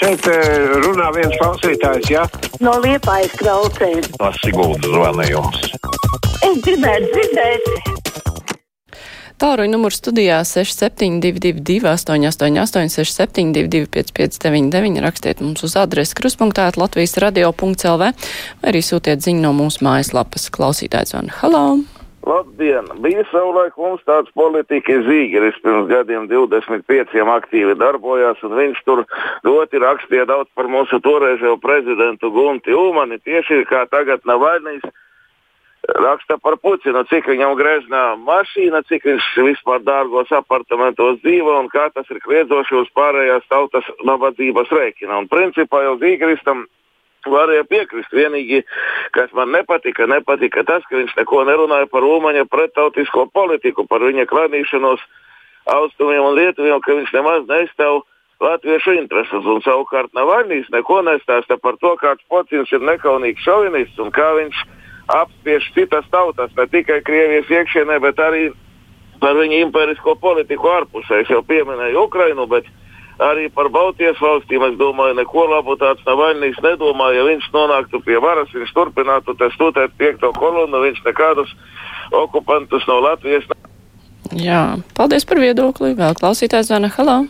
Šeit eh, runā viens klausītājs, jā? No liepājas klausēm. Tas Siguldas zvanījums. Es gribētu dzirdēt. Tāruņa numurs studijā 6722, 888, 672, 559, rakstiet mums uz adresi kruspunktā Latvijas radio.lv vai arī sūtiet ziņu no mūsu mājaslapas klausītājs un halo! Labdien! Bija savulaik mums tāds politikas zīgeris pirms gadiem 25 aktīvi darbojās, un viņš tur ļoti rakstīja daudz par mūsu toreizējo prezidentu Gunti Ulmani, tieši kā tagad Navaļnijas raksta par Putinu, cik viņam greznā mašīna, cik viņš vispār dārgos apartamentos dzīvo un kā tas ir kliedzoši uz pārējās tautas nabadzības rēķina. Un principā jau Zīgristam varēja piekrist. Vienīgi, kas man nepatika, nepatika tas, ka viņš neko nerunāja par Ulmaņa pretautisko politiku, par viņa klanīšanos austrumiem un rietuviem, ka viņš nemaz neizstāv latviešu intereses. Un savukārt Navaļnīs neko nestāsta par to, kāds pocins ir nekaunīgs šovinists un kā viņš apspiež citas tautas, ne tikai Krievijas iekšienē, bet arī par viņa imperisko politiku ārpusē. Es jau pieminēju Ukrainu, bet arī par Baltijas valstīm. Es domāju, neko labu tāds Navaļnīs nedomā. Ja viņš nonāktu pie varas, viņš turpinātu te stūtēt piekto kolonu, viņš nekādus okupantus no Latvijas. Jā, paldies par viedokli. Vēl klausītājs zvana. Halo!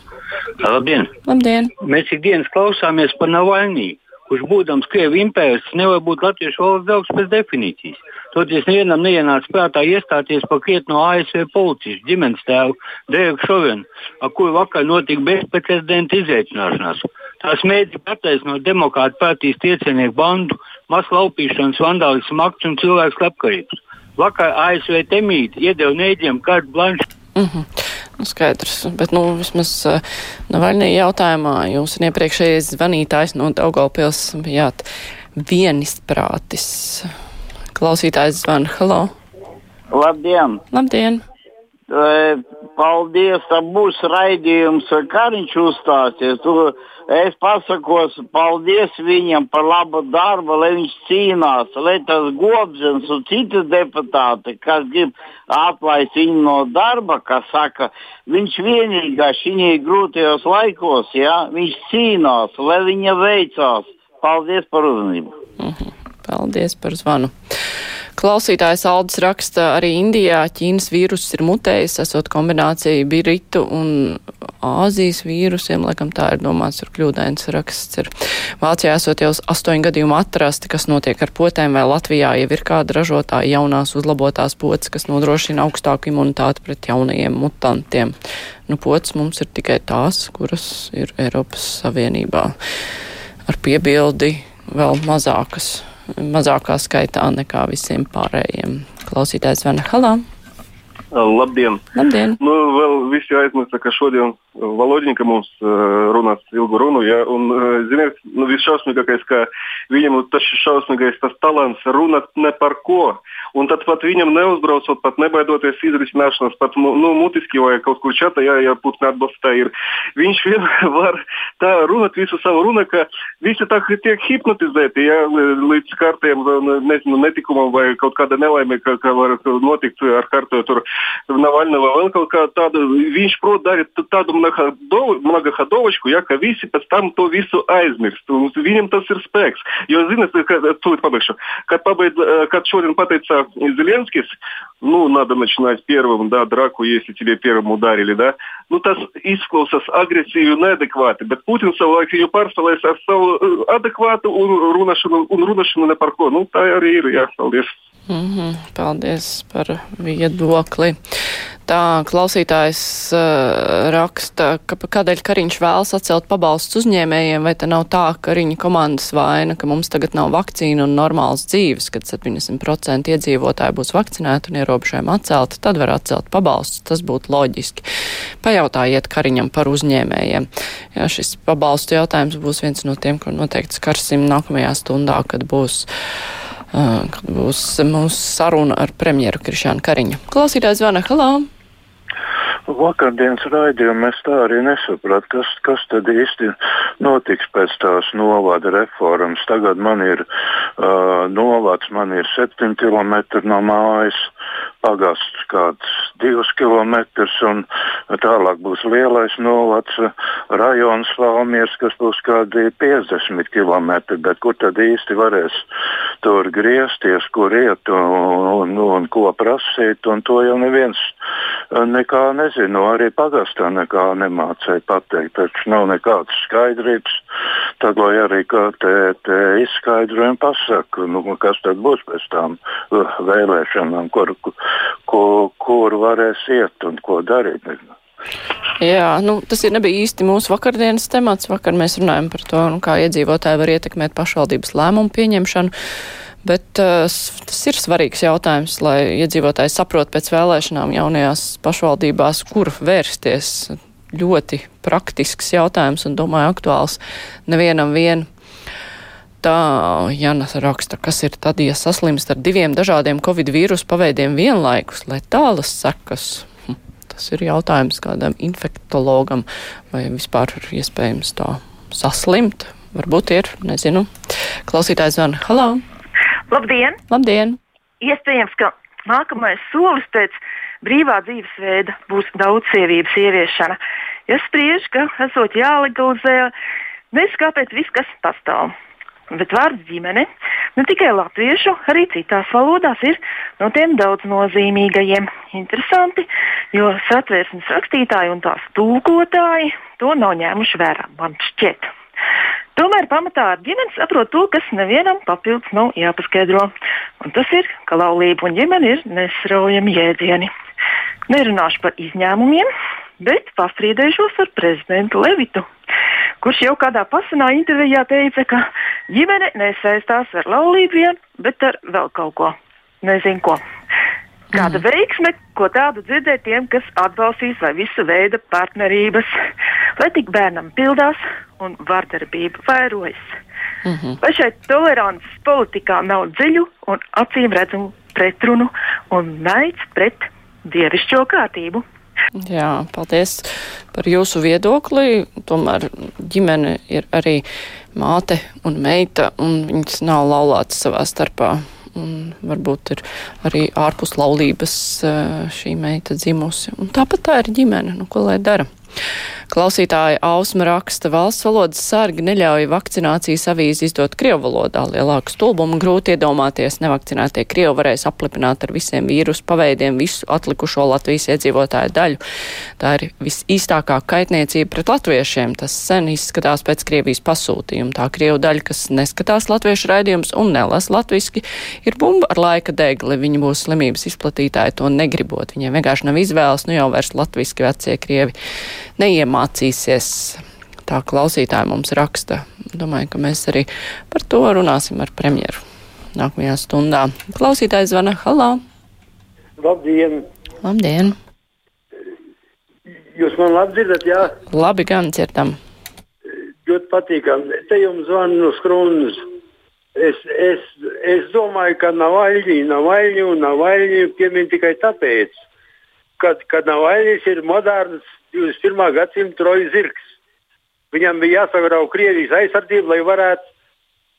Labdien! Labdien! Mēs ikdienas klausāmies par Navaļniju kurš būdams Krievijas impērs nevar būt latviešu valsts draugs pēc definīcijas. Toties nevienam neienāca prātā iestāties par krietno ASV policijas ģimenes tēvu Dereku Šovenu, ar kuru vakar notika bezprecedenta izreicināšanās. Tās mēģina attaisnot demokrātu partijas tiecinieku bandu, masu laupīšanas, vandālismu aktus un cilvēku slepkavības. Vakar ASV temīti iedeva nēģiem kārtu blanšu. Mm -hmm. Skaidrs, bet, nu, vismaz uh, Navaļnī jautājumā jūs un iepriekšējais zvanītājs no Daugavpils bijāt vienisprātis. Klausītājs zvan, halo! Labdien! Labdien! Paldies, tā būs raidījums, kā viņš uzstāsies. Tu, es pasakos, paldies viņam par labu darbu, lai viņš cīnās, lai tas Gobzens un citi deputāti, kas grib atlaist viņu no darba, kas saka, viņš vienīgā šī grūtajos laikos, ja, viņš cīnās, lai viņa veicās. Paldies par uzmanību! Mhm. Paldies par zvanu! Klausītājs Aldis raksta, arī Indijā Ķīnas vīruss ir mutējis, esot kombinācija Britu un Āzijas vīrusiem, laikam tā ir domāts, tur kļūdains raksts ir. Vācijā esot jau astoņu gadījumu atrasti, kas notiek ar potēm, vai Latvijā jau ir kāda ražotāja jaunās uzlabotās potes, kas nodrošina augstāku imunitāti pret jaunajiem mutantiem. Nu, potes mums ir tikai tās, kuras ir Eiropas Savienībā ar piebildi vēl mazākas mazākā skaitā nekā visiem pārējiem. Klausītājs Vana Halā. Labdien! Labdien. Nu, vēl visi aizmirsta, ka šodien Volodņika mums uh, runās ilgu runu. Ja, un, uh, ziniet, nu, visšausmīgākais, ka viņam tas šausmīgais tas talants runāt ne par ko. Un tad pat viņam neuzbraucot, pat nebaidoties izrisināšanas, pat nu, mutiski vai kaut kur čatā, ja, ja būtu neatbalstā ir. Viņš vienmēr var tā runāt visu savu runu, ka visi tā tiek hipnotizēti, ja, līdz kārtiem, nezinu, netikumam vai kaut kāda nelaime, ka, ka var notikt ar kārtu tur Навального великого та він ж продарить таду многоходовочку, яка вісі там то вісу айзмікс, вінім та сирспекс. Йозина э, э, тут побольше. Как побед, э, как Чорин пытается Зеленский, ну, надо начинать первым, да, драку, если тебе первым ударили, да. Ну, та исклоса с агрессией неадекваты. Бет Путин салак ее пар салай сарсал адекваты, он рунашин, он рунашин на парко. Ну, та я я стал лишь. Mm -hmm, paldies par viedokli. Tā klausītājs uh, raksta, ka kādēļ Kariņš vēlas atcelt pabalstus uzņēmējiem, vai te nav tā, ka Kariņa komandas vaina, ka mums tagad nav vakcīnu un normāls dzīves, kad 70% iedzīvotāji būs vakcinēti un ierobežojumi atcelti, tad var atcelt pabalstus, tas būtu loģiski. Pajautājiet Kariņam par uzņēmējiem. Jā, šis pabalstu jautājums būs viens no tiem, ko noteikti skarsim nākamajā stundā, kad būs kad būs mūsu saruna ar premjeru Krišānu Kariņu. Klausītājs zvana, halā! Vakardienas raidījumā es tā arī nesapratu, kas, kas tad īsti notiks pēc tās novada reformas. Tagad man ir uh, novads, man ir 7 km no mājas, pagasts kāds 2 km, un tālāk būs lielais novads, rajons Valmiers, kas būs kādi 50 km, bet kur tad īsti varēs tur griezties, kur iet un, un, un ko prasīt, un to jau neviens nekā nezinu, arī pagastā nekā nemācīja pateikt. Taču nav nekādas skaidrības. Tad, lai arī te, te izskaidrojumi pasaka, nu, kas tad būs pēc tām uh, vēlēšanām, kur, kur, kur varēs iet un ko darīt. Jā, nu, tas ir nebija īsti mūsu vakardienas temats. Vakar mēs runājam par to, nu, kā iedzīvotāji var ietekmēt pašvaldības lēmumu pieņemšanu. Bet uh, tas ir svarīgs jautājums, lai iedzīvotāji saprot pēc vēlēšanām jaunajās pašvaldībās, kur vērsties. Ļoti praktisks jautājums un, domāju, aktuāls nevienam vien. Tā Jana raksta, kas ir tad, ja saslimst ar diviem dažādiem covid vīrusu paveidiem vienlaikus, lai tālas sekas. Hm, tas ir jautājums kādam infektologam, vai vispār ir iespējams tā saslimt. Varbūt ir, nezinu. Klausītājs zvan, halā! Labdien! Labdien! Iespējams, ka nākamais solis pēc brīvā dzīvesveida būs daudzsievības ieviešana. Es spriežu, ka esot jālegalizē, kāpēc viss, kas pastāv. Bet vārds ģimene ne tikai latviešu, arī citās valodās ir no tiem daudz nozīmīgajiem. Interesanti, jo satvērsmes rakstītāji un tās tulkotāji to nav ņēmuši vērā, man šķiet. Tomēr pamatā ar ģimeni saprot to, kas nevienam papildus nav jāpaskaidro. Un tas ir, ka laulība un ģimene ir nesraujami jēdzieni. Nerunāšu par izņēmumiem, bet pastrīdēšos ar prezidentu Levitu, kurš jau kādā pasenā intervijā teica, ka ģimene nesaistās ar laulību vien, bet ar vēl kaut ko. Nezinu ko. Kāda mm. veiksme, ko tādu dzirdēt tiem, kas atbalstīs vai visu veidu partnerības, lai tik bērnam pildās un vardarbība vairojas. Mm -hmm. Vai šeit tolerances politikā nav dziļu un acīm redzamu pretrunu un naids pret dievišķo kārtību? Jā, paldies par jūsu viedokli. Tomēr ģimene ir arī māte un meita, un viņas nav laulātas savā starpā un varbūt ir arī ārpus laulības eh, šī meita dzimusi. Un tāpat tā ir ģimene, nu ko lai dara. Klausītāja Ausma raksta, valsts valodas sargi neļauj vakcinācijas avīzi izdot Krievu valodā. Lielāku stulbumu grūti iedomāties, nevakcinētie Krievi varēs aplipināt ar visiem vīrusu paveidiem visu atlikušo Latvijas iedzīvotāju daļu. Tā ir visīstākā kaitniecība pret latviešiem. Tas sen izskatās pēc Krievijas pasūtījuma. Tā Krievu daļa, kas neskatās latviešu raidījumus un nelas latviski, ir bumba ar laika degli. Viņi būs slimības izplatītāji to negribot. Viņiem vienkārši nav izvēles, nu jau vairs latviski vecie Krievi neiemācīsies. Tā klausītāja mums raksta. Domāju, ka mēs arī par to runāsim ar premjeru nākamajā stundā. Klausītājs zvana Halā. Labdien! Labdien! Jūs man labi dzirdat, jā? Labi, gan dzirdam. Ļoti patīkami. Te jums zvana no skrunas. Es, es, es domāju, ka Navaļņi, Navaļņi un Navaļņi piemin tikai tāpēc, ka, ka Navaļņis ir moderns 21. gadsimta trojas zirgs. Viņam bija jāsagrauj Krievijas aizsardzība, lai varētu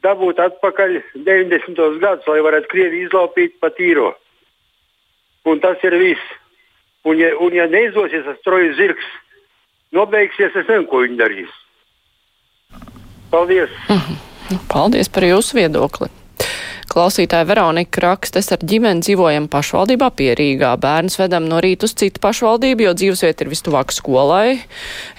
dabūt atpakaļ 90. gadus, lai varētu Krieviju izlaupīt pa tīro. Un tas ir viss. Un ja, un ja neizdosies tas trojas zirgs, nobeigsies, es nezinu, ko viņi darīs. Paldies! Paldies par jūsu viedokli! Klausītāja Veronika raksta, es ar ģimeni dzīvojam pašvaldībā pierīgā. Bērns vedam no rīta uz citu pašvaldību, jo dzīvesvieta ir vistuvāk skolai.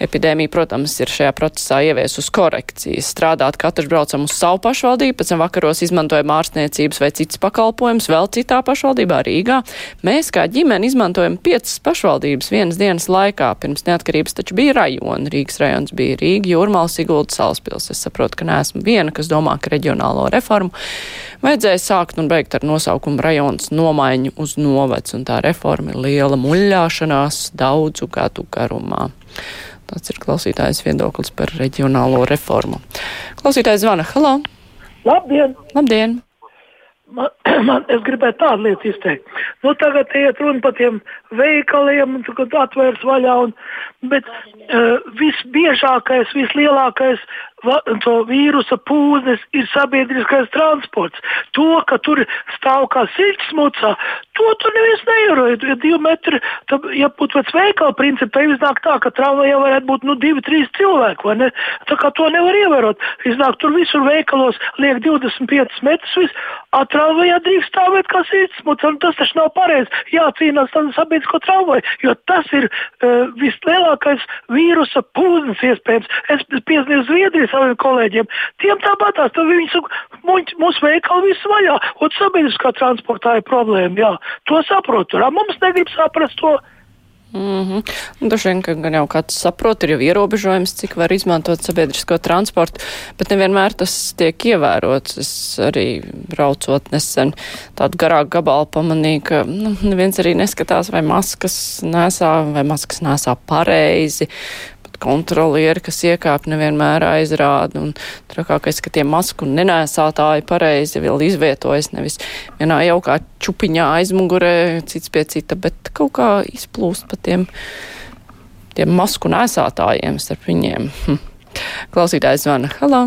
Epidēmija, protams, ir šajā procesā ieviesus korekcijas. Strādāt katrs braucam uz savu pašvaldību, pēc tam vakaros izmantojam ārstniecības vai citas pakalpojumus vēl citā pašvaldībā Rīgā. Mēs kā ģimene izmantojam piecas pašvaldības vienas dienas laikā. Pirms neatkarības taču bija rajoni. Rīgas rajons bija Rīga, Jūrmāls, Sigulda, Salaspils. Es saprotu, ka neesmu viena, kas domā, ka reģionālo reformu vajadzēja sākt un beigt ar nosaukumu rajons nomaiņu uz novads, un tā reforma ir liela muļļāšanās daudzu gadu garumā. Tas ir klausītājs viedoklis par reģionālo reformu. Klausītājs zvana. Halo! Labdien! Labdien! man, man, es gribētu tādu lietu izteikt. Nu, tagad iet runa par tiem veikaliem, kad atvērs vaļā. Un, bet uh, visbiežākais, vislielākais to vīrusa pūznis ir sabiedriskais transports. To, ka tur stāv kā siļķis mucā, to tur neviens neieroja. Ja divi metri, tad, ja būtu pēc veikala principa, tad iznāk tā, ka tramvajā varētu būt nu, divi, trīs cilvēki? Tā kā to nevar ievērot. Iznāk tur visur veikalos liek 25 metrus, a tramvajā drīkst stāvēt kā siļķis mucā. Tas taču nav pareizi. Jācīnās ar sabiedrisko tramvaju, jo tas ir uh, vislielākais vīrusa pūznis iespējams. Es piesniedzu Zviedrijas saviem kolēģiem. Tiem tāpatās, tad viņi saka, mūsu veikali viss vaļā, un sabiedriskā transportā ir problēma. Jā, to saprotu. Mums negrib saprast to. Mm -hmm. Ka gan jau kāds saprot, ir jau ierobežojums, cik var izmantot sabiedrisko transportu, bet nevienmēr tas tiek ievērots. Es arī braucot nesen tādu garāku gabalu pamanīju, ka nu, neviens arī neskatās, vai maskas nesā, vai maskas nesā pareizi, kontrolieri, kas iekāp nevienmēr aizrāda, un trakākais, ka tie masku nenēsātāji pareizi vēl izvietojas nevis vienā jaukā čupiņā aizmugurē, cits pie cita, bet kaut kā izplūst pa tiem, tiem masku nēsātājiem starp viņiem. Hm. Klausītājs zvana. Halo!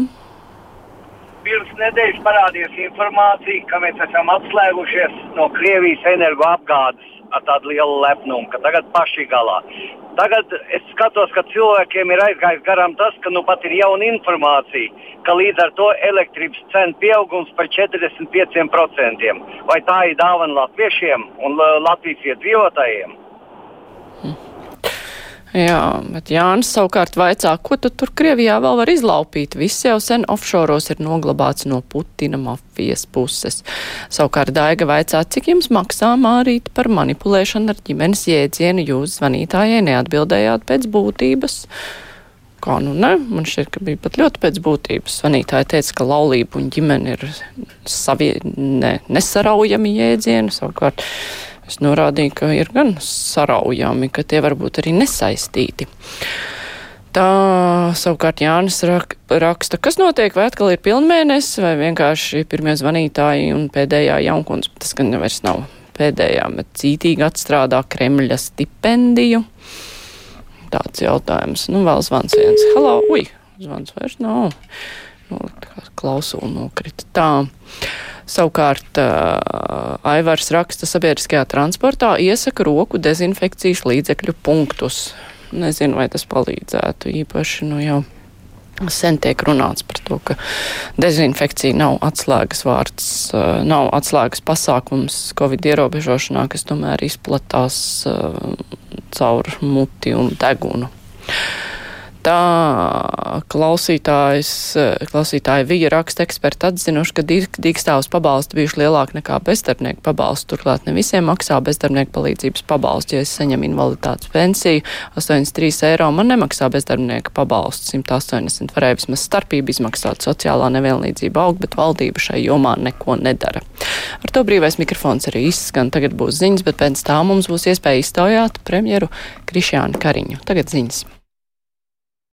Pirms nedēļas parādījās informācija, ka mēs esam atslēgušies no Krievijas energoapgādes ar tādu lielu lepnumu, ka tagad paši galā. Tagad es skatos, ka cilvēkiem ir aizgājis garām tas, ka nu pat ir jauna informācija, ka līdz ar to elektrības cenu pieaugums par 45%. Vai tā ir dāvana latviešiem un Latvijas iedzīvotājiem? Jā, bet Jānis savukārt vaicā, ko tu tur Krievijā vēl var izlaupīt? Viss jau sen offšoros ir noglabāts no Putina mafijas puses. Savukārt Daiga vaicā, cik jums maksā mārīt par manipulēšanu ar ģimenes jēdzienu jūs zvanītājai neatbildējāt pēc būtības. Kā nu ne? Man šķiet, ka bija pat ļoti pēc būtības. Svanītāja teica, ka laulība un ģimene ir savie, ne, nesaraujami jēdzieni. Savukārt Es norādīju, ka ir gan saraujami, ka tie var būt arī nesaistīti. Tā savukārt Jānis rak, raksta, kas notiek, vai atkal ir pilnmēnesis, vai vienkārši pirmie zvanītāji un pēdējā jaunkundze, tas gan vairs nav pēdējā, bet cītīgi atstrādā Kremļa stipendiju. Tāds jautājums. Nu, vēl zvans viens. Halo, ui, zvans vairs nav. No, klausulu nokrita. Tā. Savukārt uh, Aivars raksta sabiedriskajā transportā iesaka roku dezinfekcijas līdzekļu punktus. Nezinu, vai tas palīdzētu īpaši, nu jau sen tiek runāts par to, ka dezinfekcija nav atslēgas vārds, nav atslēgas pasākums Covid ierobežošanā, kas tomēr izplatās caur muti un degunu tā klausītājs, klausītāja Vija raksta eksperti atzinuši, ka dīkstāvus pabalsti bijuši lielāki nekā bezdarbnieku pabalsti. Turklāt ne visiem maksā bezdarbnieku palīdzības pabalsti. Ja es saņemu invaliditātes pensiju 83 eiro, man nemaksā bezdarbnieka pabalstu 180. Varēja vismaz starpību izmaksāt sociālā nevienlīdzība aug, bet valdība šai jomā neko nedara. Ar to brīvais mikrofons arī izskan. Tagad būs ziņas, bet pēc tā mums būs iespēja iztaujāt premjeru Krišjānu Kariņu. Tagad ziņas.